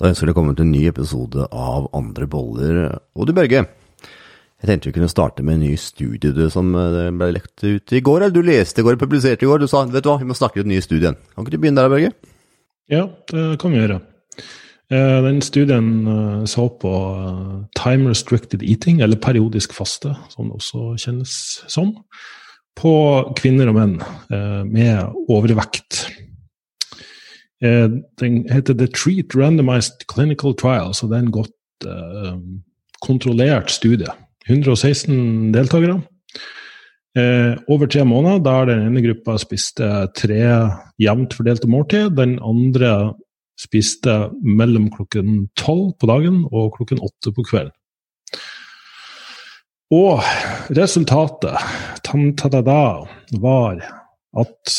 Da ønsker det velkommen til en ny episode av Andre boller. Og du, Børge. Jeg tenkte vi kunne starte med en ny studie som eh, ble lekt ut i går. Eller du leste i går, publiserte i går. Du sa vet du hva, vi må snakke ut nye studien. Kan ikke du begynne der, Børge? Ja, det kan vi gjøre. Eh, den studien eh, så på time restricted eating, eller periodisk faste, som det også kjennes som, på kvinner og menn med overvekt. Den heter The Treat Randomized Clinical Trial, så det er en godt kontrollert studie. 116 deltakere. Eh, over tre måneder, der den ene gruppa spiste tre jevnt fordelte måltid. Den andre spiste mellom klokken tolv på dagen og klokken åtte på kvelden. Og resultatet da, var at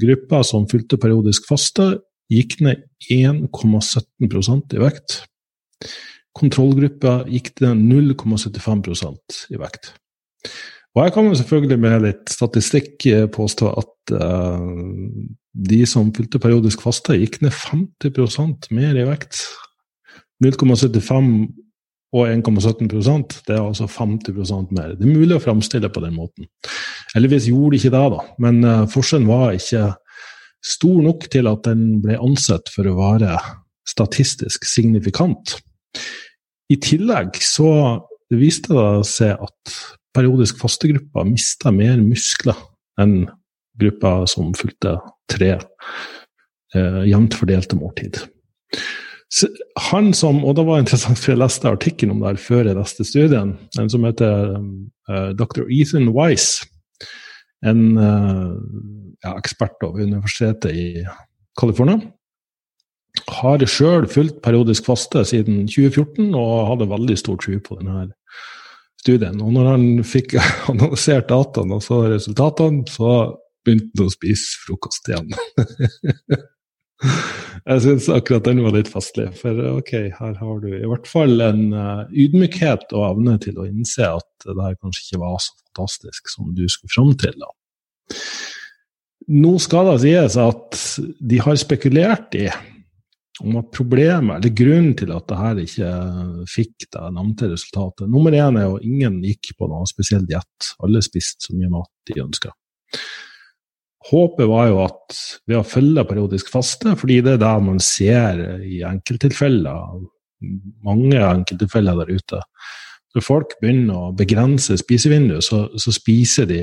gruppa som fylte periodisk faste, gikk ned 1,17% i vekt. Kontrollgruppa gikk ned 0,75% i vekt. Og jeg kan jo selvfølgelig med litt statistikk eh, påstå at uh, de som fylte periodisk faste, gikk ned 50% mer i vekt. 0,75 og 1,17% det er altså 50% mer. Det er mulig å framstille på den måten. Heldigvis gjorde de ikke det, da, men uh, forskjellen var ikke stor nok til at den ble ansett for å være statistisk signifikant. I tillegg så viste det seg at periodisk fastegruppa mista mer muskler enn gruppa som fulgte tre eh, jevnt fordelte måltid. Han som, og det var interessant, for jeg leste artikkelen om det her før jeg leste studien, en som heter uh, dr. Ethan Wise, en uh, ja, ekspert over Universitetet i California har sjøl fulgt periodisk faste siden 2014 og hadde veldig stor tro på denne studien. Og når han fikk analysert dataene og så resultatene, så begynte han å spise frokost igjen. Jeg syns akkurat den var litt festlig, for ok, her har du i hvert fall en uh, ydmykhet og evne til å innse at det her kanskje ikke var så fantastisk som du skulle fram til. da. Nå skal det sies at de har spekulert i om at problemet, eller grunnen til at det her ikke fikk det nevnte resultatet Nummer én er jo at ingen gikk på noe spesiell diett. Alle spiste så mye mat de ønska. Håpet var jo at ved å følge periodisk faste, fordi det er det man ser i enkelttilfeller, mange enkelttilfeller der ute Når folk begynner å begrense spisevinduet, så, så spiser de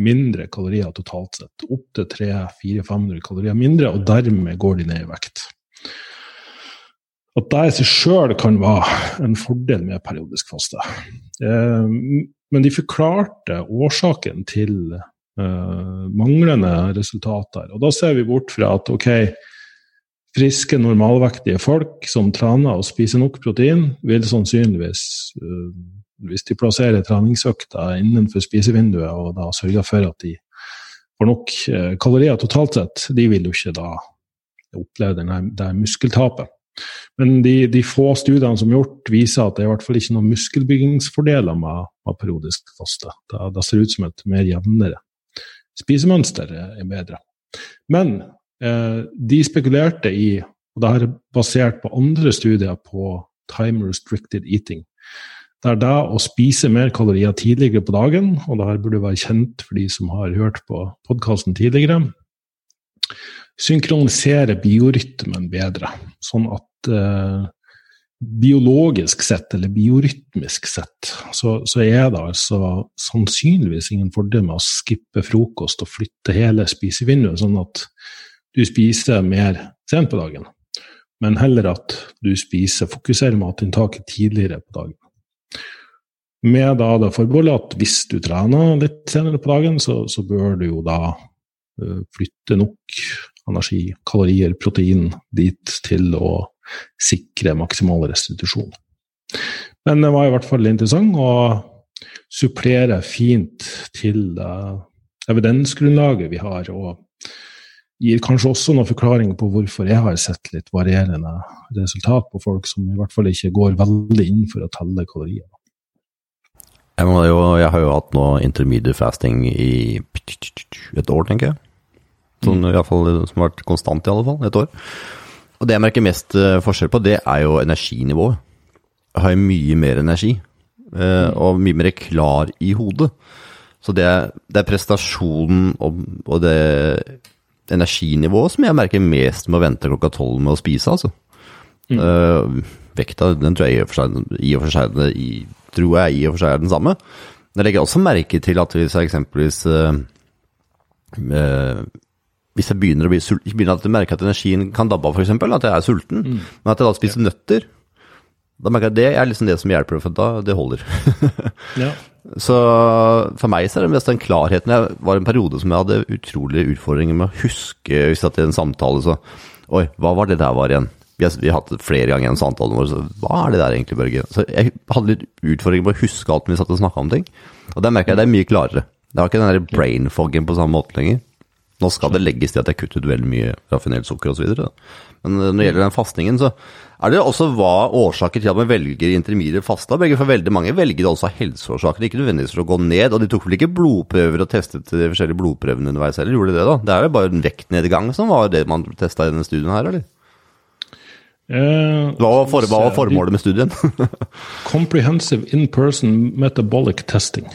mindre kalorier totalt sett. Opptil 300-400-500 kalorier mindre, og dermed går de ned i vekt at det i seg sjøl kan være en fordel med periodisk faste. Eh, men de forklarte årsaken til eh, manglende resultater. Og da ser vi bort fra at ok, friske, normalvektige folk som trener og spiser nok protein, vil sannsynligvis, eh, hvis de plasserer treningsøkta innenfor spisevinduet og da sørger for at de får nok kalorier totalt sett, de vil jo ikke da oppleve denne, det muskeltapet. Men de, de, få studiene som er gjort, viser at det er i hvert fall ikke noen muskelbyggingsfordeler med, med periodisk faste. Det, det, ser ut som et mer jevnere spisemønster er bedre. Men eh, de spekulerte i, og det er basert på andre studier på time restricted eating, det er det å spise mer kalorier tidligere på dagen, og det her burde være kjent for de som har hørt på podkasten tidligere, synkronisere biorytmen bedre, sånn at eh, biologisk sett, eller biorytmisk sett, så, så, er det altså sannsynligvis ingen fordel med å skippe frokost og flytte hele spisevinduet, sånn at du spiser mer sent på dagen, men heller at du spiser, fokuserer matinntaket tidligere på dagen. Med da det forbeholdet at hvis du trener litt senere på dagen, så, så bør du jo da uh, flytte nok energi, kalorier, protein dit til å sikre maksimal restitusjon. Men det var i hvert fall interessant å supplere fint til uh, evidensgrunnlaget vi har, og gir kanskje også noen forklaringer på hvorfor jeg har sett litt varierende resultat på folk som i hvert fall ikke går veldig inn for å telle kalorier. Jeg, jo, jeg har jo hatt noe intermediate fasting i et år, tenker jeg. Sånn, i hvert fall, som har vært konstant, i alle fall. Et år. Og det jeg merker mest uh, forskjell på, det er jo energinivået. Jeg har mye mer energi, uh, og mye mer klar i hodet. Så det, det er prestasjonen og, og, det energinivået som jeg merker mest med å vente klokka tolv med å spise, altså. Mm. Uh, vekta, den tror jeg i og for seg, i og for seg, i, tror jeg i og for seg er den samme. Men jeg legger også merke til at hvis jeg eksempelvis hvis jeg begynner å bli sulten, begynner at jeg merker at energien kan dabbe av, f.eks., at jeg er sulten, mm. men at jeg da spiser ja. nøtter, da merker jeg at det er liksom det som hjelper, for da det holder. ja. Så for meg så er det mest den klarheten. Jeg var en periode som jeg hadde utrolige utfordringer med å huske hvis jeg i en samtale så Oi, hva var det der var igjen? Vi har, vi har hatt flere ganger i en vår, så hva er det der egentlig, Børge? Så jeg hadde litt utfordringer med å huske alt vi satt og snakka om ting. Og der merker jeg det er mye klarere. Det har ikke den der brain foggen på samme måte lenger. Nå skal det legges til at jeg kuttet veldig mye raffinert sukker osv. Men når det gjelder den fastingen, så er det også hva årsaker til at man velger intermedier fasta. For veldig mange velger det også av helseårsaker, ikke nødvendigvis for å gå ned. Og de tok vel ikke blodprøver og testet de forskjellige blodprøvene underveis heller, gjorde de det da? Det er jo bare en vektnedgang som var det man testa i denne studien her, eller? Eh, hva, var for, hva var formålet med studien? comprehensive in-person metabolic testing.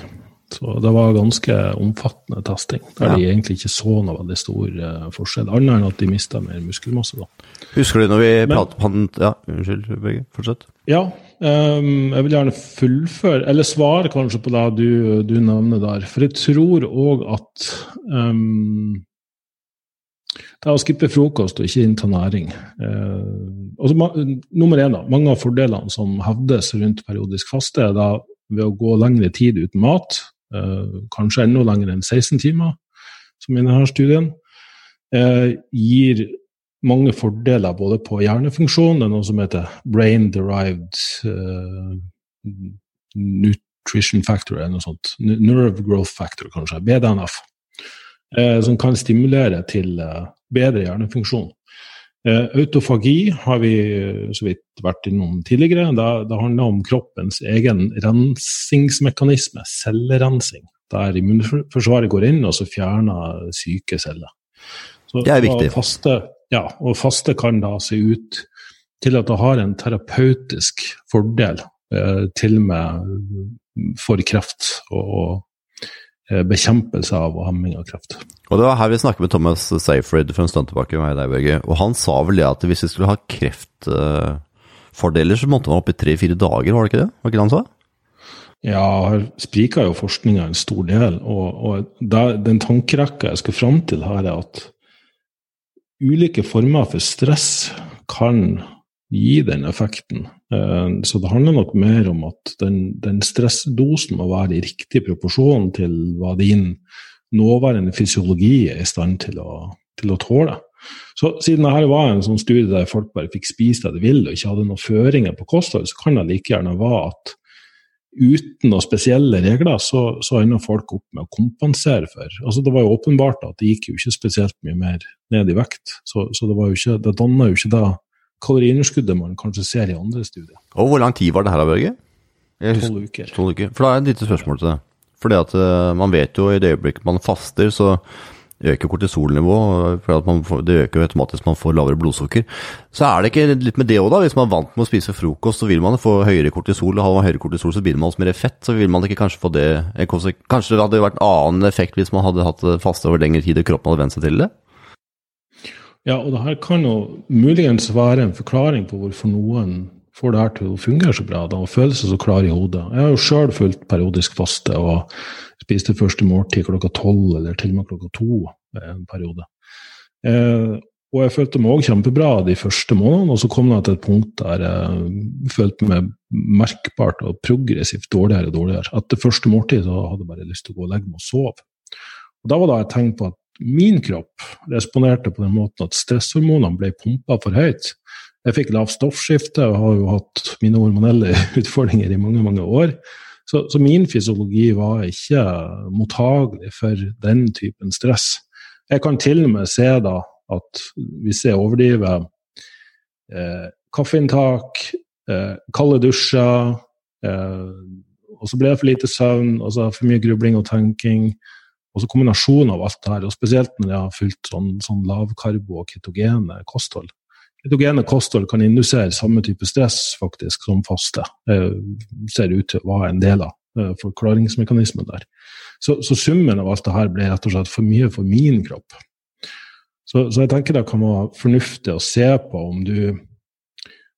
Så det var ganske omfattende testing, der ja. de egentlig ikke så noe veldig stor uh, forskjell, annet enn at de mista mer muskelmasse. da. Husker du når vi pratet på han Ja, unnskyld, begge. Fortsett. Ja, um, jeg vil gjerne fullføre, eller svare kanskje på det du, du nevner der. For jeg tror òg at um, det er å skippe frokost og ikke innta næring. Uh, altså, nummer én, da, mange av fordelene som hevdes rundt periodisk faste, er da ved å gå lengre tid uten mat, Eh, kanskje enda lenger enn 16 timer, som i denne studien, eh, gir mange fordeler både på hjernefunksjon, det er noe som heter brain derived uh, nutrition factor, eller noe sånt. Nerve growth factor, kanskje. BDNF. Uh, som kan stimulere til uh, bedre hjernefunksjon. Autofagi har vi så vidt vært innom tidligere. Det, det handler om kroppens egen rensingsmekanisme, cellerensing. Der immunforsvaret går inn og så fjerner syke celler. Så, det er viktig. Og faste, ja, og faste kan da se ut til at det har en terapeutisk fordel, eh, til og med for kreft og, og Eh, bekjempelse av og hemming av kreft. Og Det var her vi snakket med Thomas Seyfried for en stund tilbake, med deg, Børge. og han sa vel det at hvis vi skulle ha kreftfordeler, så måtte man opp i tre-fire dager, var det ikke det? Var det ikke det han sa? Ja, her spriker jo forskninga en stor del. Og, og der, den tankerekka jeg skal fram til her, er at ulike former for stress kan gi den effekten. Eh, så det handler nok mer om at den, den stressdosen må være i riktig proporsjon til hva din nåværende fysiologi er i stand til å, til å tåle. Så siden dette var en sånn studie der folk bare fikk spise det de ville og ikke hadde noen føringer på kosthold, så kan det like gjerne være at uten noen spesielle regler, så, så ender folk opp med å kompensere for. Altså Det var jo åpenbart at det gikk jo ikke spesielt mye mer ned i vekt, så, så det, var jo ikke, det danna jo ikke da kaloriunderskuddet man kanskje ser i andre studier. Og Hvor lang tid var det her, Børge? Tolv uker. 12 uker. For da er et lite spørsmål til det. Fordi at uh, Man vet jo i det øyeblikket man faster, så øker kortisolnivået. for Det øker jo automatisk man får lavere blodsukker. Så er det ikke litt med det òg, da? Hvis man er vant med å spise frokost, så vil man få høyere kortisol. Og har man høyere kortisol, så binder man også mer fett. Så vil man ikke kanskje få det Kanskje det hadde vært annen effekt hvis man hadde hatt faste over lengre tid og kroppen hadde vent seg til det? Ja, og det her kan jo muligens være en forklaring på hvorfor noen får det her til å fungere så bra da, og føle seg så klar i hodet. Jeg har jo sjøl fulgt periodisk faste og spiste første måltid klokka tolv eller til og med klokka to en periode. Eh, og jeg følte meg òg kjempebra de første månedene, og så kom det til et punkt der jeg følte meg merkbart og progressivt dårligere og dårligere. Etter første måltid så hadde jeg bare lyst til å gå og legge meg og sove. Og Da var det et tegn på at min kropp responderte på den måten at stresshormonene ble pumpa for høyt. Jeg fikk lavt stoffskifte og har jo hatt mine hormonelle utfordringer i mange mange år. Så, så min fysiologi var ikke mottagelig for den typen stress. Jeg kan til og med se da at hvis jeg overdriver eh, kaffeinntak, eh, kalde dusjer, eh, og så ble det for lite søvn, og så for mye grubling og tenking, og så kombinasjonen av alt det her, og spesielt når jeg har fulgt sånn, sånn lavkarbo og ketogene kosthold, Ketogene kosthold kan indusere samme type stress faktisk som faste. Eh, ser ut til å være en del av eh, forklaringsmekanismen der. Så, så, summen av alt det her ble rett og slett for mye for min kropp. Så, så jeg tenker det kan være fornuftig å se på om du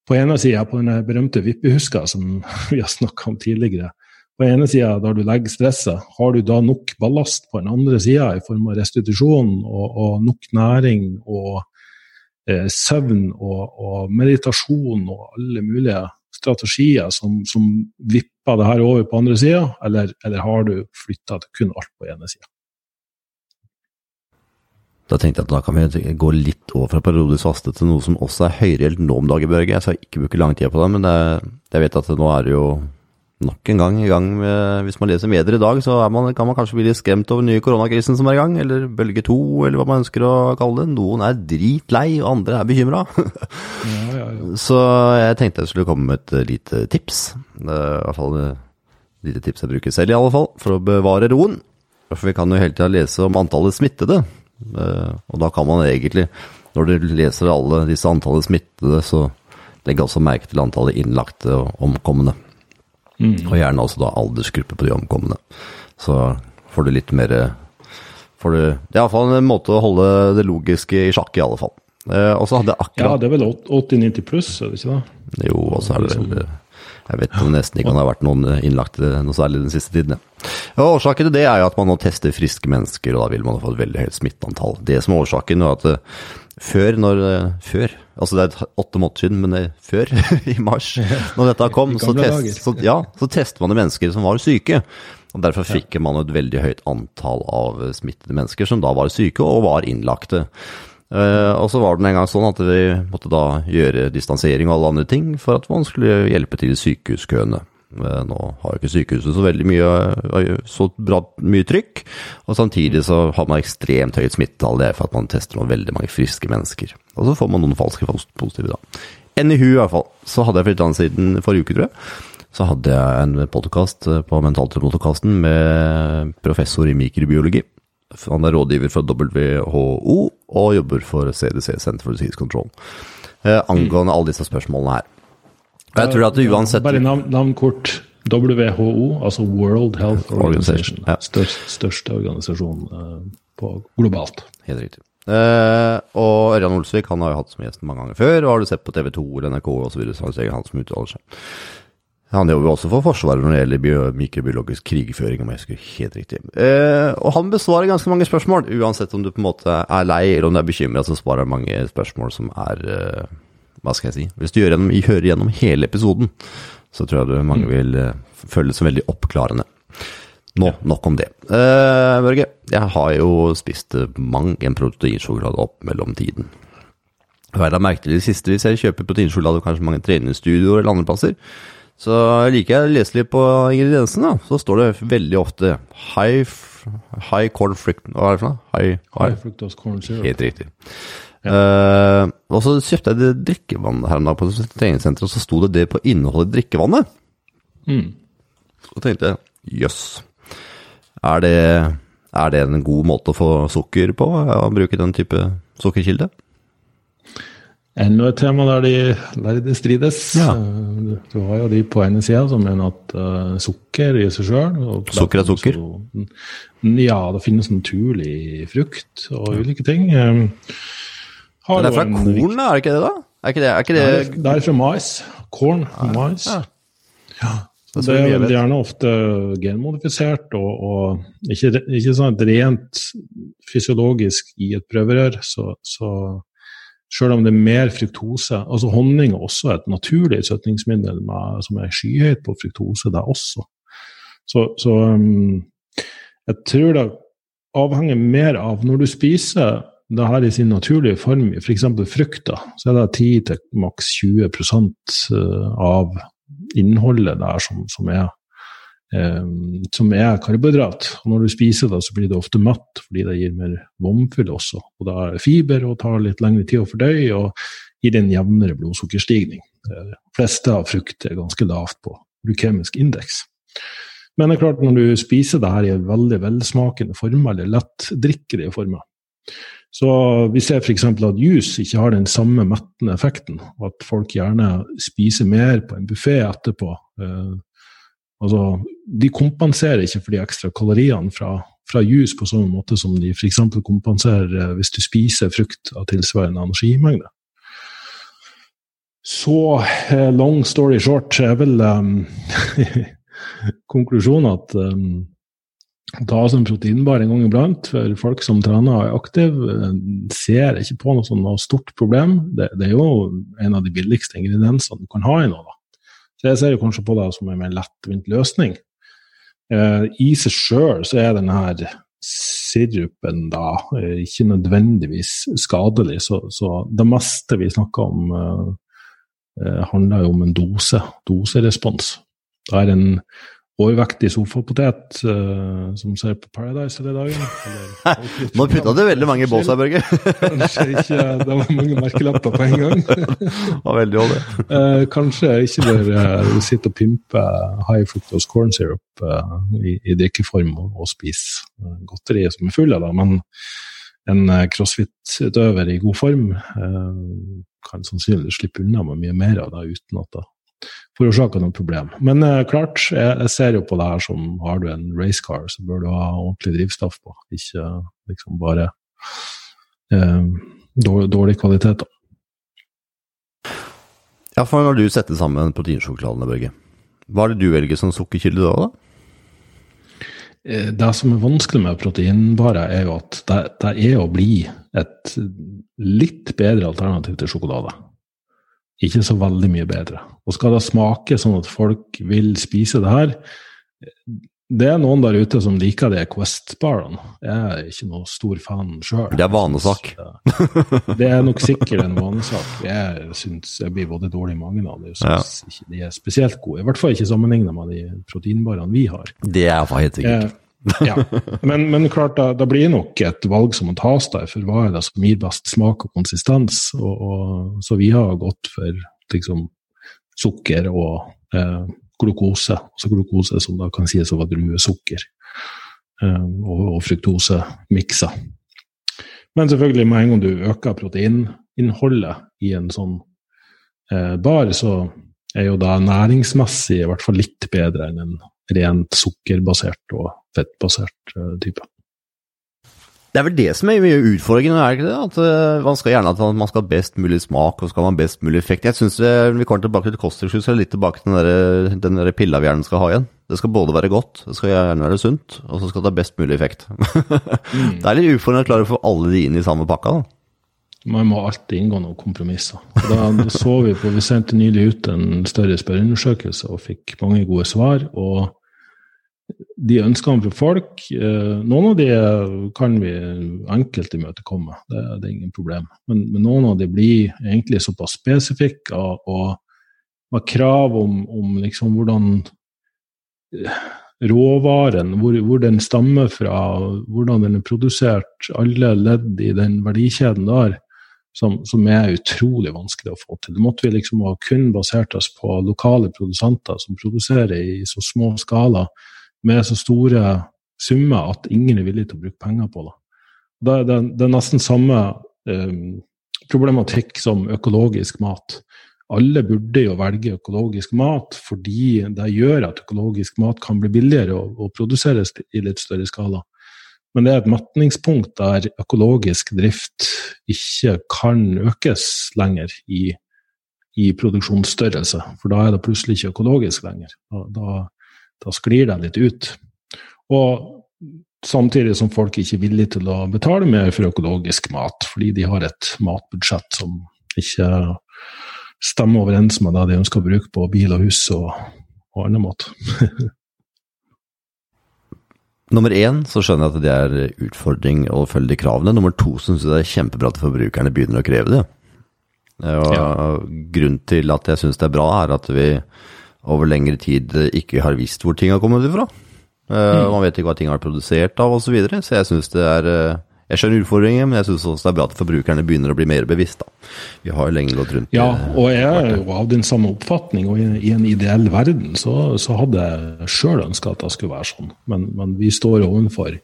på ene sida, på den berømte vippehuska som vi har snakka om tidligere, på ene sida der du legger stresset, har du da nok ballast på den andre sida i form av restitusjon og, og nok næring og eh, søvn og, og, meditasjon og alle mulige strategier som, som vipper det her over på andre sida, eller, eller, har du flytta kun alt på ene sida? Da tenkte jeg at da kan vi gå litt over fra periodisk faste til noe som også er høyreelt nå om dagen, Børge. Jeg skal ikke bruke lang tid på det, men det, jeg vet at nå er det jo nok en gang i gang med Hvis man leser medier i dag, så man, kan man kanskje bli litt skremt over den nye koronakrisen som er i gang, eller bølge to, eller hva man ønsker å kalle det. Noen er dritlei, og andre er bekymra. ja, ja, ja. Så jeg tenkte jeg skulle komme med et lite tips. I hvert fall et lite tips jeg bruker selv, i alle fall, for å bevare roen. For vi kan jo hele tida lese om antallet smittede. Eh, og da kan man egentlig, når du leser alle disse antallet smittede, så legge også merke til antallet innlagte og omkomne. Mm. Og gjerne også da aldersgruppe på de omkomne. Så får du litt mer får du, Det er iallfall en måte å holde det logiske i sjakk, i alle fall. Eh, og så hadde jeg akkurat Ja, det er vel 80-90 pluss, er det ikke det? Jo, og så er det vel jeg vet nesten ikke om det har vært noen innlagte noe særlig den siste tiden. Ja. årsaken til det er jo at man nå tester friske mennesker, og da vil man få et veldig høyt smitteantall. Det som er årsaken, er at eh, før, når, eh, før altså det er åtte måneder siden, men det før, i mars, når dette kom, så, test, så, ja, så tester man mennesker som var syke. og Derfor fikk man et veldig høyt antall av smittede mennesker som da var syke og var innlagte. Uh, og så var det en gang sånn at vi måtte da gjøre distansering og alle andre ting for at man skulle hjelpe til i sykehuskøene. Uh, nå har jo ikke sykehuset så veldig mye, uh, så bra, mye trykk, og samtidig så har man ekstremt høyt smittetall. Det er for at man tester noen veldig mange friske mennesker. Og så får man noen falske positive, da. NIHU i hvert fall. Så hadde jeg for litt annet siden forrige uke, tror jeg. Så hadde jeg en podkast på Mentalterapeutkasten med professor i mikrobiologi han er rådgiver for WHO og jobber for CDC, Senter for Disease Control, eh, angående alle disse spørsmålene her. Og jeg tror at uansett Bare navn, navn kort. WHO, altså World Health Organization. Ja. Størst, største organisasjon uh, på globalt. Helt riktig. Uh, og Ørjan Olsvik han har jo hatt som gjest mange ganger før, og har du sett på TV 2 eller NRK osv., så, så er det han som uttaler seg. Han jobber også for Forsvaret når det gjelder mikrobiologisk krigføring, om jeg husker helt riktig. Uh, og han besvarer ganske mange spørsmål, uansett om du på en måte er lei eller om du er bekymra, så svarer han mange spørsmål som er eh, Hva skal jeg si Hvis du gjennom, hører gjennom hele episoden, så tror jeg det mange mm. vil eh, føle det som veldig oppklarende. Nå, nok om det. Uh, Børge, jeg har jo spist mang en proteinsjokolade opp mellom tiden. Hva er det merke til det siste hvis jeg kjøper proteinsjokolade kanskje mange treningsstudioer eller andre plasser? Så liker jeg å lese litt på ingrediensene. Så står det veldig ofte high, high corn fruct... Hva er det for noe? High, high, high fructose corn syrup. Helt riktig. Ja. Uh, og så kjøpte jeg det drikkevannet her en dag på treningssenteret, og så sto det det på innholdet i drikkevannet. Mm. Så tenkte jeg jøss, er, er, det en god måte å få sukker på? Å bruke den type sukkerkilde? Enda et tema der de lærde strides. Ja. Eh, du har jo de på ene sida som mener at uh, sukker i seg sjøl Sukker er sukker? Så, ja, det finnes naturlig frukt og ulike ting. Um, Men det er fra korn, da? Er det ikke det, da? Er ikke det, er ikke det... det, er, det er fra mais. Korn. Ja. Mais. Ja. Det, det er vel gjerne ofte genmodifisert og, og ikke, ikke sånn rent fysiologisk i et prøverør. Så, så Sjøl om det er mer fruktose. Altså Honning er også et naturlig søtningsmiddel med, som er skyhøyt på fruktose, det også. Så, så um, jeg tror det avhenger mer av Når du spiser det her i sin naturlige form, f.eks. frukter, så er det 10 til maks 20 uh, av innholdet der som, som er eh, som er karbohydrat. Og når du spiser det, så blir det ofte matt, fordi det gir mer vomfyll også. Og da er det fiber og tar litt lengre tid å fordøye, og gir en jevnere blodsukkerstigning. De fleste av frukt er ganske lavt på glykemisk indeks. Men det er klart, når du spiser det her i veldig velsmakende former, eller lettdrikkelige former, Så vi ser f.eks. at juice ikke har den samme mettende effekten, og at folk gjerne spiser mer på en buffé etterpå. Eh, altså, de kompenserer ikke for de ekstra kaloriene fra, fra juice på samme måte som de f.eks. kompenserer eh, hvis du spiser frukt av tilsvarende energimengde. Så eh, long story short er vel um, konklusjonen at um, ta oss en proteinbar en gang iblant for folk som trener og er aktive, ser ikke på noe sånn stort problem. Det, det, er jo en av de billigste ingrediensene du kan ha i noe. da. Så jeg ser jo kanskje på det som en mer lettvint løsning. Eh, I seg sjøl så er denne her sirupen da eh, ikke nødvendigvis skadelig, så, så det meste vi snakker om eh, eh handler jo om en dose, doserespons. Det er en overvektig sofapotet uh, som ser på Paradise hele dagen. Eller, Nå putta du veldig mange i bås her, Børge. kanskje ikke Det var mange merkelapper på en gang. var veldig olje. Uh, kanskje ikke bør uh, sitte og pimpe high fructose corn syrup i, i, drikkeform og, og spise godteri som er full av det, men en crossfit-utøver i god form kan sannsynligvis slippe unna med mye mer av det uten at det forårsaka noe problem. Men eh, klart, jeg, jeg, ser jo på det her som har du en racecar, så bør du ha ordentlig drivstoff på, ikke liksom bare eh, dårlig, dårlig, kvalitet. Da. Ja, for når du setter sammen proteinsjokoladene, Børge, hva er det du velger som sukkerkilde da? da? Eh, det som er vanskelig med proteinbare, er jo at det, det er å bli et litt bedre alternativ til sjokolade ikke så veldig mye bedre. Og skal det smake sånn at folk vil spise det her Det er noen der ute som liker de Quest-barene. Jeg er ikke noe stor fan sjøl. Det er vanesak. det er nok sikkert en vanesak. Jeg syns jeg blir både dårlig i magen av det. og syns ja. ikke de er spesielt gode. I hvert fall ikke sammenlignet med de proteinbarene vi har. Det er helt sikkert. ja. Men, men klart, da, da, blir nok et valg som må tas der, for hva er det som gir best smak og konsistens? Og, og, så vi har gått for liksom, sukker og eh, glukose, altså glukose som da kan sies å være druesukker, eh, og, og fruktose miksa. Men selvfølgelig, med en gang du øker proteininnholdet i en sånn eh, bar, så er jo da næringsmessig i hvert fall litt bedre enn en rent sukkerbasert og fettbasert uh, type. Det er vel det som er mye utfordringen, er det ikke det? At uh, Man skal gjerne at man skal ha best mulig smak og skal ha best mulig effekt. Jeg syns vi kommer tilbake til kosttilskudd, så litt tilbake til den, der, den der pilla vi gjerne skal ha igjen. Det skal både være godt, det skal gjerne være sunt, og så skal det ha best mulig effekt. mm. Det er litt utfordrende å klare å få alle de inn i samme pakka. da. Man må alltid inngå noen kompromisser. Da så Vi på, vi sendte nylig ut en større spørreundersøkelse og fikk mange gode svar. og de ønskene fra folk eh, Noen av de kan vi enkelt imøtekomme, det, det, er ingen problem. Men, men, noen av de blir egentlig såpass spesifikke og, med krav om, om liksom hvordan eh, råvaren, hvor, hvor, den stammer fra, hvordan den er produsert, alle ledd i den verdikjeden der, som, som, er utrolig vanskelig å få til. Det måtte vi liksom ha kun basert oss på lokale produsenter som produserer i så små skala med så store summer at ingen er villig til å bruke penger på det. Det, er, det er nesten samme um, problematikk som økologisk mat. Alle burde jo velge økologisk mat fordi det gjør at økologisk mat kan bli billigere og, og produseres i litt større skala. Men det er et matningspunkt der økologisk drift ikke kan økes lenger i, i produksjonsstørrelse, for da er det plutselig ikke økologisk lenger. Da, da, da sklir det litt ut. Og samtidig som folk ikke er villige til å betale mer for økologisk mat, fordi de har et matbudsjett som ikke stemmer overens med det de ønsker å bruke på bil og hus og, og annen mat. Nummer én så skjønner jeg at det er utfordring å følge de kravene. Nummer to syns jeg det er kjempebra at forbrukerne begynner å kreve det. Og ja. Grunnen til at jeg syns det er bra, er at vi over lengre tid ikke har visst hvor ting har kommet ifra. Uh, mm. Man vet ikke hva ting har produsert av osv. Så, videre. så jeg syns det er uh, Jeg skjønner utfordringen, men jeg syns også det er bra at forbrukerne begynner å bli mer bevisst. da. Vi har jo lenge gått rundt Ja, og jeg er jo av den samme oppfatning. Og i, i en ideell verden så, så hadde jeg sjøl ønska at det skulle være sånn. Men, men vi står ovenfor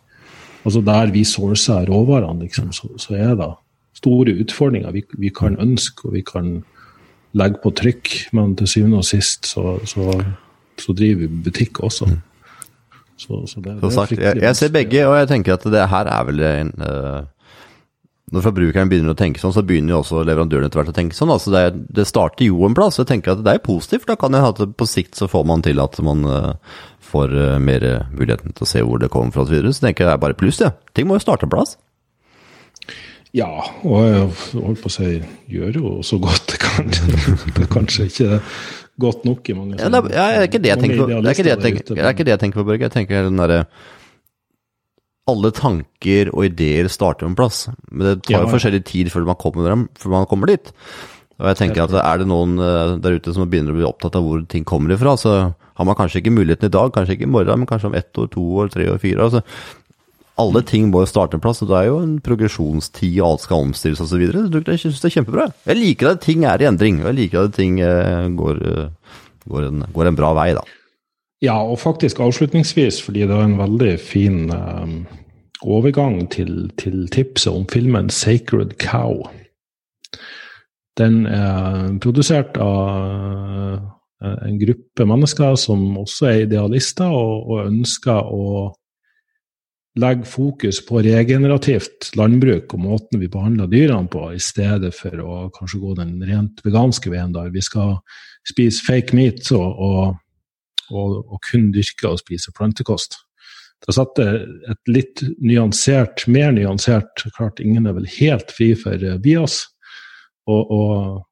Altså Der vi sourcer råvarene, liksom, så, så, er det store utfordringer vi, vi, kan ønske og vi kan legge på trykk, men til syvende og sist så, så, så driver vi butikk også. Mm. Så, så det, det sagt, jeg, jeg, ser begge, og jeg tenker at det her er vel en uh, Når forbrukeren begynner å tenke sånn, så begynner jo også leverandøren etter hvert å tenke sånn. altså Det, det starter jo en plass. Jeg tenker at det er positivt. Da kan jeg ha det på sikt så får man til at man uh, får uh, mer muligheten til å se hvor det kommer fra osv. Så, videre. så tenker jeg det er bare pluss, ja. Ting må jo starte en plass. Ja, og jeg holdt på å si gjør jo så godt det kan. det er kanskje ikke godt nok i mange ja, det, er, ja, det ikke det jeg tenker på. Det er ikke det jeg tenker, det er ikke det jeg tenker på, Børge. Jeg tenker den derre alle tanker og ideer starter en plass, men det tar jo ja, forskjellig tid før man, kommer, før man kommer dit. Og jeg tenker at Er det noen eh, der ute som begynner å bli opptatt av hvor ting kommer ifra, så har man kanskje ikke muligheten i dag, kanskje ikke i morgen, men kanskje om ett år, to år, tre år, fire. Altså, alle ting må jo starte en plass, og det er jo en progresjonstid, og alt skal omstilles osv. Jeg syns det er kjempebra. Jeg liker at ting er i endring, og jeg liker at ting eh, går, eh, går, en, går en, bra vei, da. Ja, og faktisk avslutningsvis, fordi det er en veldig fin um, overgang til, til, tipset om filmen 'Sacred Cow'. Den er produsert av en gruppe mennesker som også er idealister, og, og ønsker å legge fokus på regenerativt landbruk og måten vi behandler dyrene på, i stedet for å kanskje gå den rent veganske veien der vi skal spise fake meat og, og, og, og kun dyrke og spise plantekost. Det satt et litt nyansert, mer nyansert Klart, ingen er vel helt fri for bias og,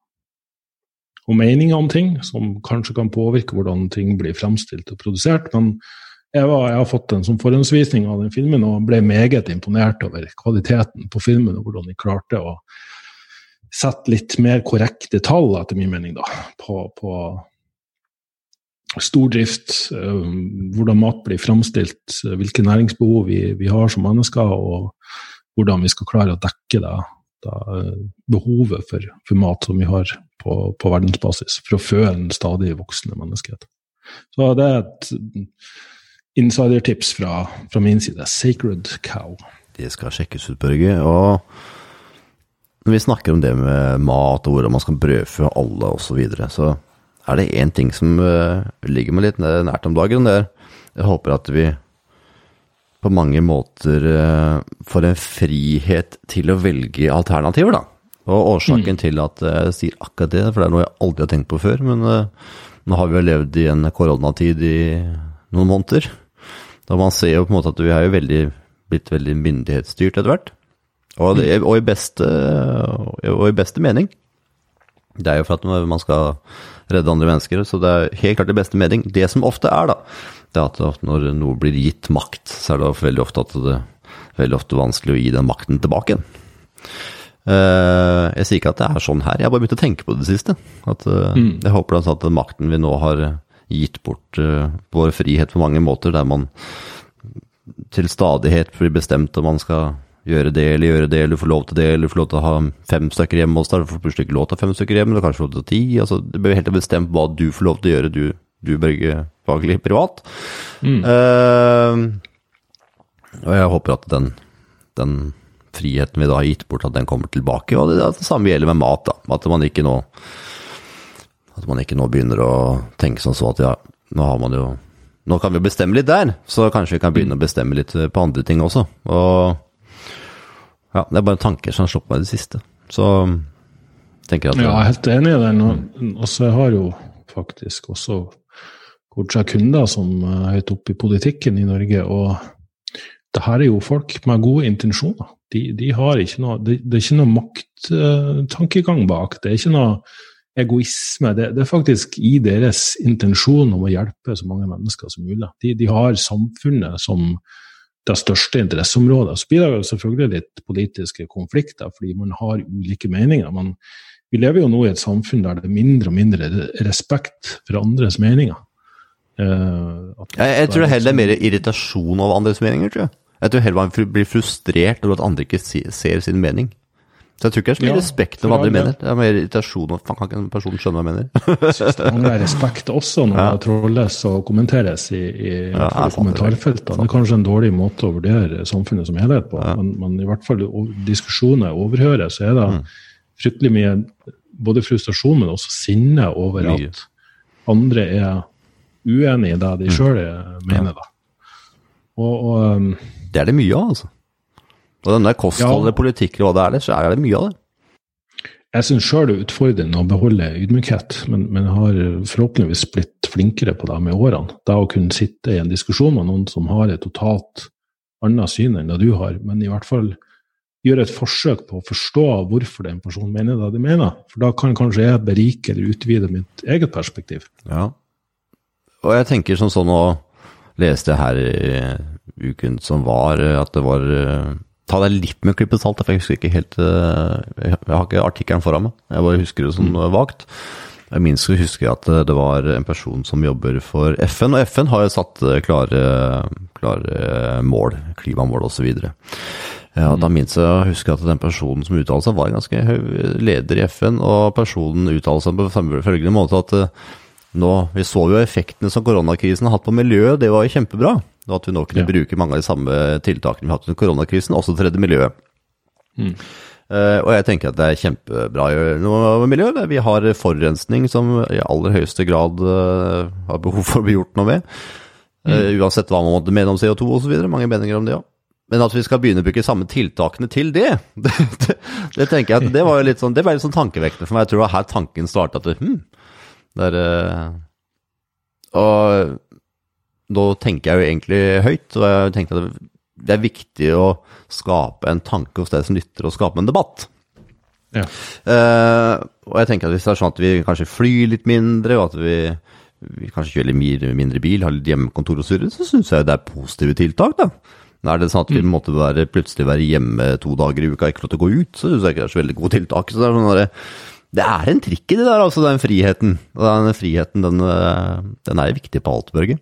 og meninger om ting, som kanskje kan påvirke hvordan ting blir fremstilt og produsert. men jeg, var, jeg, har fått en som forhåndsvisning av den filmen og ble meget imponert over kvaliteten på filmen og hvordan de klarte å sette litt mer korrekte tall, etter min mening, da, på, på stordrift, hvordan mat blir framstilt, hvilke næringsbehov vi, vi, har som mennesker, og hvordan vi skal klare å dekke det, det behovet for, for, mat som vi har på, på verdensbasis, for å fø en stadig voksende menneskehet. Så det er et insidertips fra, fra, min side. Sacred Cow. Det skal sjekkes ut, Børge. Og når vi snakker om det med mat og hvordan man skal brødfø alle osv., så, videre, så er det én ting som uh, ligger meg litt nært om dagen. Det er jeg håper at vi på mange måter uh, får en frihet til å velge alternativer, da. Og årsaken mm. til at jeg sier akkurat det, for det er noe jeg aldri har tenkt på før, men nå har vi jo levd i en koronatid i noen måneder. Da man ser jo på en måte at vi har jo veldig, blitt veldig myndighetsstyrt etter hvert. Og, det, og, i beste, og, i beste, mening. Det er jo for at man skal redde andre mennesker, så det er helt klart i beste mening. Det som ofte er, da, det er at når noe blir gitt makt, så er det veldig ofte at det veldig ofte vanskelig å gi den makten tilbake igjen. Uh, jeg sier ikke at det er sånn her, jeg har bare begynt å tenke på det siste. At, uh, mm. Jeg håper at den makten vi nå har gitt bort uh, vår frihet på mange måter, der man til stadighet blir bestemt om man skal gjøre det eller gjøre det, eller få lov til det, eller få lov til å ha fem stykker hjemme hos deg. Du får plutselig ikke lov til å ha fem stykker hjemme, eller kanskje få lov til å ha ti. Altså, det blir helt bestemt hva du får lov til å gjøre, du, du Børge Faglig, privat. Mm. Uh, og jeg håper at den, den, friheten vi da har gitt bort, at den kommer tilbake. Og det, det samme gjelder med mat, da. At man ikke nå at man ikke nå begynner å tenke sånn så at ja, nå har man jo Nå kan vi jo bestemme litt der, så kanskje vi kan begynne å bestemme litt på andre ting også. Og ja, det er bare tanker som har slått meg i det siste. Så tenker jeg at Ja, jeg er helt enig i den. Og så har jo faktisk også coacha kunder som er høyt oppe i politikken i Norge. og det her er jo folk med gode intensjoner. De, de har ikke noe, det, det er ikke noe makttankegang bak. Det er ikke noe egoisme. Det, det, er faktisk i deres intensjon om å hjelpe så mange mennesker som mulig. De, de har samfunnet som det største interesseområdet. Så blir det jo selvfølgelig litt politiske konflikter, fordi man har ulike meninger. Men vi lever jo nå i et samfunn der det er mindre og mindre respekt for andres meninger. Uh, jeg, jeg tror det heller er mer irritasjon over andres meninger, tror jeg. Jeg tror heller man blir frustrert over at andre ikke ser sin mening. Så jeg tror ikke det er så mye Ja, respekt om hva andre mener. Det er mer irritasjon. og Faen, kan ikke en person skjønne hva jeg mener? Jeg synes det mangler respekt også når Ja. det trolles og kommenteres i, i, Ja, det kommentarfeltene. Det er kanskje en dårlig måte å vurdere samfunnet som helhet på, Ja. men, men i hvert fall diskusjoner jeg overhører, så er det Mm. fryktelig mye både frustrasjon, men også sinne over Mye. at andre er uenig i det de Mm. sjøl mener. da. Og, og um, Det er det mye av, altså. Og den der kostholdet, Ja. politikk og hva det er, så er det mye av det. Jeg syns sjøl det er utfordrende å beholde ydmykhet, men, men har forhåpentligvis blitt flinkere på det med årene. Det å kunne sitte i en diskusjon med noen som har et totalt annet syn enn det du har, men i hvert fall gjøre et forsøk på å forstå hvorfor den personen mener det de mener. For da kan kanskje jeg berike eller utvide mitt eget perspektiv. Ja. Og jeg tenker som sånn, nå leste jeg her i uken som var, at det var eh, Ta deg litt med klippet salt, for jeg husker ikke helt eh, Jeg har ikke artikkelen foran meg, jeg bare husker det sånn vagt. Jeg minst husker jeg at eh, det var en person som jobber for FN, og FN har jo satt eh, klare, klare mål, klimamål osv. Ja, da minst jeg husker at den personen som uttalte seg, var en ganske høy leder i FN, og personen uttalte seg på følgende måte at nå, vi så jo effektene som koronakrisen har hatt på miljøet, det var jo kjempebra. Og at vi nå kunne Ja. bruke mange av de samme tiltakene vi har hatt under koronakrisen, også til å redde miljøet. Mm. Uh, og jeg tenker at det er kjempebra å gjøre noe med miljøet. Vi har forurensning som i aller høyeste grad uh, har behov for å bli gjort noe med. Eh, uansett hva man måtte mene om CO2 osv. Mange meninger om det òg. Men at vi skal begynne å bruke samme tiltakene til det, det, det, det tenker jeg at det var jo litt sånn, det ble litt sånn tankevekkende for meg. Jeg tror det var her tanken starta. At hm, er eh, Og nå tenker jeg jo egentlig høyt, og jeg tenkte at det, er viktig å skape en tanke hos deg som lytter, og skape en debatt. Ja. Uh, og jeg tenker at hvis det er sånn at vi kanskje flyr litt mindre, og at vi, vi kanskje kjører litt mindre, bil, har litt hjemmekontor og så så syns jeg det er positive tiltak, da. Er det sånn at vi måtte være, plutselig være hjemme to dager i uka og ikke lov til å gå ut, så syns jeg ikke det er så veldig gode tiltak. Så det er sånn der, det er en trikk i det der, altså, den friheten. Og den friheten, den, eh, den er viktig på alt, Børge.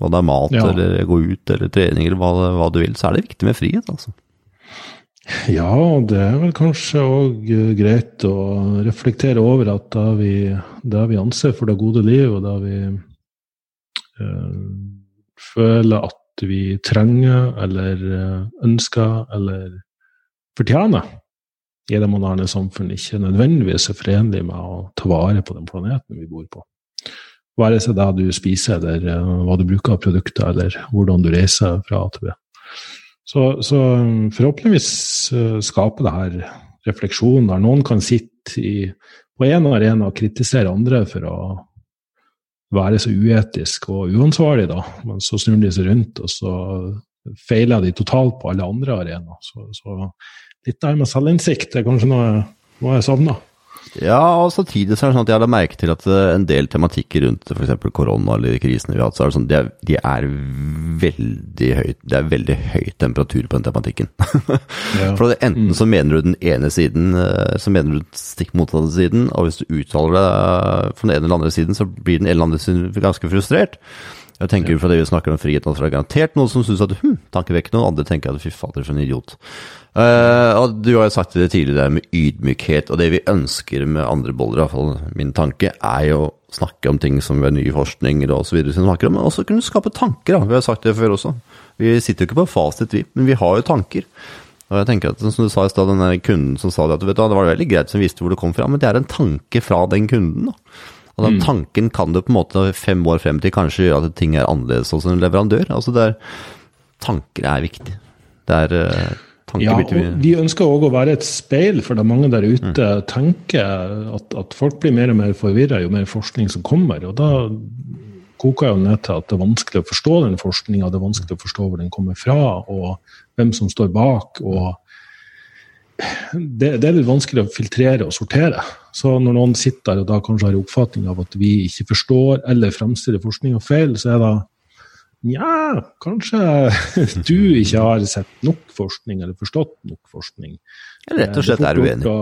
Om det er mat Ja. eller gå ut eller trening eller hva, hva du vil, så er det viktig med frihet, altså. Ja, og det er vel kanskje òg greit å reflektere over at det vi, det vi anser for det gode liv, og det vi øh, føler at vi trenger eller eh, ønsker eller fortjener i det moderne samfunn, ikke nødvendigvis er forenlig med å ta vare på den planeten vi bor på. Være seg det du spiser, eller eh, hva du bruker av produkter, eller hvordan du reiser fra A til B. Så, så um, forhåpentligvis uh, skaper det her refleksjon der noen kan sitte i, på en arena og kritisere andre for å være så uetisk og uansvarlig, da. Men så snur de seg rundt, og så feiler de totalt på alle andre arenaer. Så, så litt der med selvinnsikt er kanskje noe, noe jeg savner. Ja, og samtidig så er det sånn at jeg har merket til at eh, en del tematikker rundt f.eks. korona eller krisene vi har hatt, så er det sånn de er, de er veldig høyt Det er veldig høy temperatur på den tematikken. Ja. For det, enten så mener du den ene siden, eh, så mener du stikk motsatte siden, og hvis du uttaler deg fra den ene eller andre siden, så blir den ene eller andre siden ganske frustrert. Jeg tenker jo fordi det vi snakker om frihet, nå, så er det garantert noen som syns at hm, tankevekkende, og andre tenker at fy fader, for en idiot. Uh, og du har jo sagt det tidligere med ydmykhet, og det vi ønsker med andre boller, i hvert fall min tanke, er jo å snakke om ting som ved ny forskning og vi snakker om, men også kunne skape tanker. Da. Vi har sagt det før også. Vi sitter jo ikke på fasit, vi, men vi har jo tanker. Og jeg tenker at, som du sa i stad, den kunden som sa det, at vet du, det var veldig greit som visste hvor det kom fra, men det er en tanke fra den kunden. da. Og den tanken kan du på en måte fem år frem til kanskje gjøre at ting er annerledes hos en leverandør. Altså det er, tanker er viktig. Det er eh, tanker Ja, og de ønsker òg å være et speil for det er mange der ute tenker at, at folk blir mer og mer forvirra jo mer forskning som kommer. og da koker jo ned til at det er vanskelig å forstå den forskninga, det er vanskelig å forstå hvor den kommer fra, og hvem som står bak. og det, det er litt vanskelig å filtrere og sortere. Så når noen sitter og da kanskje har en oppfatning av at vi ikke forstår eller fremstiller forskninga feil, så er det Nja, kanskje du ikke har sett nok forskning eller forstått nok forskning. Eller rett og slett er uenig.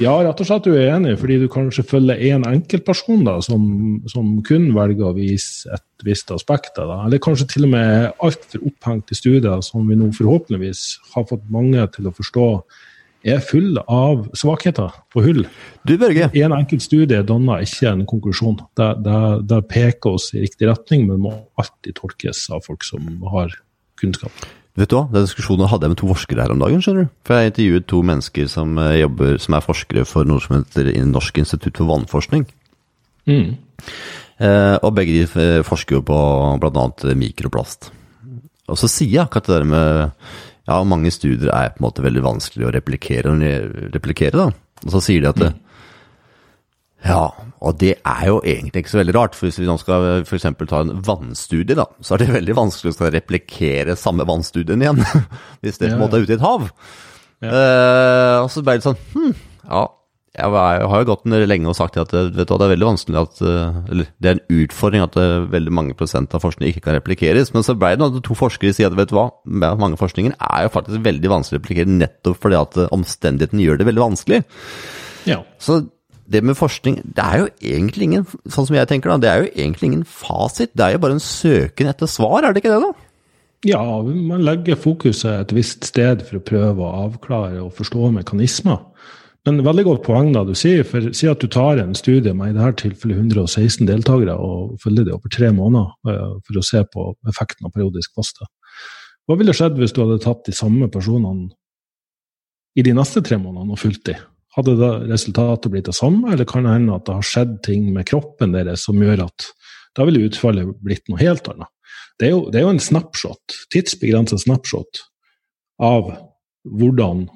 Ja, rett og slett uenig, fordi du kanskje følger én enkeltperson da, som, som kun velger å vise et visst aspekt Da. Eller kanskje til og med altfor opphengt i studier som vi nå forhåpentligvis har fått mange til å forstå er full av svakheter og hull. Du Børge, En enkelt studie danner ikke en konklusjon. Det, det, det peker oss i riktig retning, men må alltid tolkes av folk som har kunnskap. Vet du hva? Den diskusjonen hadde jeg med to forskere her om dagen. skjønner du? For Jeg intervjuet to mennesker som, eh, jobber, som er forskere for noe som heter Norsk institutt for vannforskning. Mm. Eh, og begge de eh, forsker jo på bl.a. mikroplast. Og så sier jeg akkurat det der med Ja, mange studier er på en måte veldig vanskelig å replikere, replikere da. Og så sier de at det, Ja, og det er jo egentlig ikke så veldig rart. For hvis vi nå skal f.eks. ta en vannstudie, da, så er det veldig vanskelig å replikere samme vannstudien igjen. hvis det på en måte er ute i et hav. Eh, og så ble det sånn hm, ja, jeg, har jo gått lenge og sagt at vet du, det er veldig vanskelig at eh, Eller det er en utfordring at eh, veldig mange prosent av forskning ikke kan replikeres. Men så ble det at to forskere sier at vet du hva, mange forskninger er jo faktisk veldig vanskelig å replikere nettopp fordi at eh, omstendighetene gjør det veldig vanskelig. Ja. Så det med forskning, det er jo egentlig ingen sånn som jeg tenker da, det er jo egentlig ingen fasit. Det er jo bare en søken etter svar, er det ikke det da? ja, man legger fokuset et visst sted for å prøve å avklare og forstå mekanismer. Men veldig godt poeng da du sier, for si at du tar en studie med i dette tilfellet 116 deltakere og følger det over tre måneder eh, for å se på effekten av periodisk faste. Hva ville skjedd hvis du hadde tatt de samme personene i de neste tre månedene og fulgt de? Hadde da resultatet blitt det samme, eller kan det hende at det har skjedd ting med kroppen deres som gjør at da ville utfallet blitt noe helt annet? Det er jo, det er jo en snapshot, tidsbegrenset snapshot av hvordan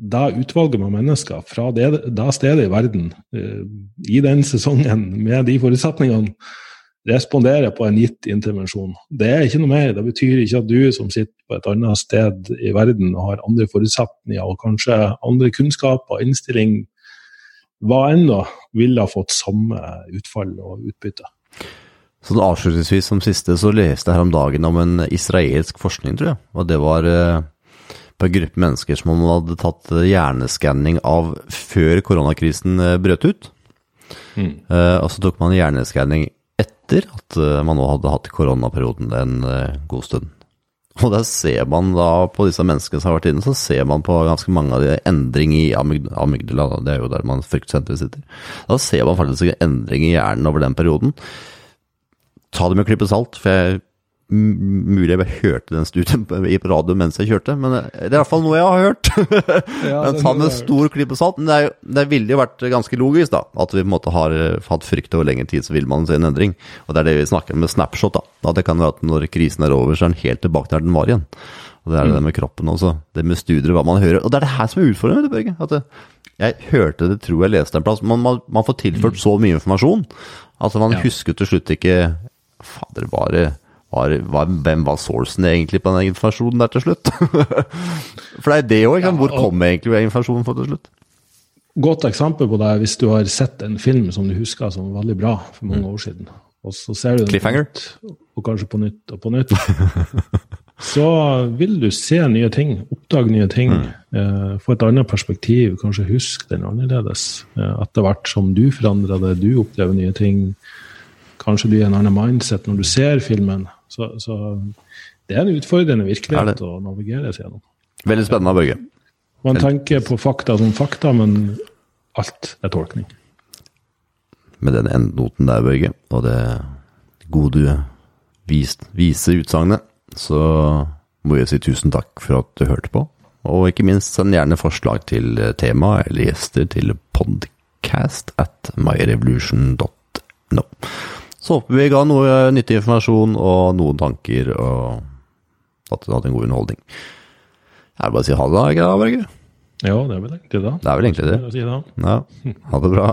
det utvalget med mennesker fra det, det stedet i verden, eh, i den sesongen, med de forutsetningene, responderer på en gitt intervensjon. Det er ikke noe mer. Det betyr ikke at du som sitter på et annet sted i verden og har andre forutsetninger og kanskje andre kunnskaper, innstilling, hva enn da, ville ha fått samme utfall og utbytte. Sånn avslutningsvis som siste, så leste jeg her om dagen om en israelsk forskning, tror jeg. Og det var eh, på en gruppe mennesker som man hadde tatt hjerneskanning av før koronakrisen eh, brøt ut. Mm. Eh, og så tok man hjerneskanning etter at eh, man nå hadde hatt koronaperioden en eh, god stund. Og der ser man da på disse menneskene som har vært inne, så ser man på ganske mange av de endring i amyg- amygdala, det er jo der man fryktsenteret sitter. Da ser man faktisk en endring i hjernen over den perioden. Ta det med en klype salt, for jeg Mulig jeg bare hørte den studien på radio mens jeg kjørte, men det er i hvert fall noe jeg har hørt. men ta med stor klype salt. Men det, er det ville jo vært ganske logisk, da. At vi på en måte har eh, hatt frykt over lengre tid, så vil man se en endring. Og det er det vi snakker med snapshot, da. At det kan være at når krisen er over, så er den helt tilbake der den var igjen. Og det er det med kroppen også. Det med studier, og hva man hører. Og det er det her som er utfordringen, Børge. At det, jeg hørte det, tror jeg leste en plass. Man, man, man får tilført så mye informasjon at man Ja. husker til slutt ikke Fader, bare var, var, hvem var sourcen egentlig på den informasjonen der til slutt? For det er det òg, Ja, hvor kom egentlig informasjonen fra til slutt? Godt eksempel på det hvis du har sett en film som du husker som var veldig bra for mange år siden, og så ser du den på Cliffhanger. nytt, og kanskje på nytt og på nytt, så vil du se nye ting, oppdage nye ting, eh, få et annet perspektiv, kanskje huske den annerledes. Eh, etter hvert som du forandrer det, du opplever nye ting, kanskje du gir en annen mindset når du ser filmen. Så, så det er en utfordrende virkelighet å navigere seg gjennom. Veldig spennende, Børge. Man tenker på fakta som fakta, men alt er tolkning. Med den endnoten der, Børge, og det gode, vis, vise utsagnet, så må jeg si tusen takk for at du hørte på. Og ikke minst send gjerne forslag til tema eller gjester til podcast at myrevolution.no. Så håper vi ga noe nyttig informasjon og noen tanker, og at du hadde en god underholdning. Jeg vil bare si ha det da, ikke da, Børge? Ja, det er vel egentlig det. Det er vel egentlig det. Ja, ha det bra.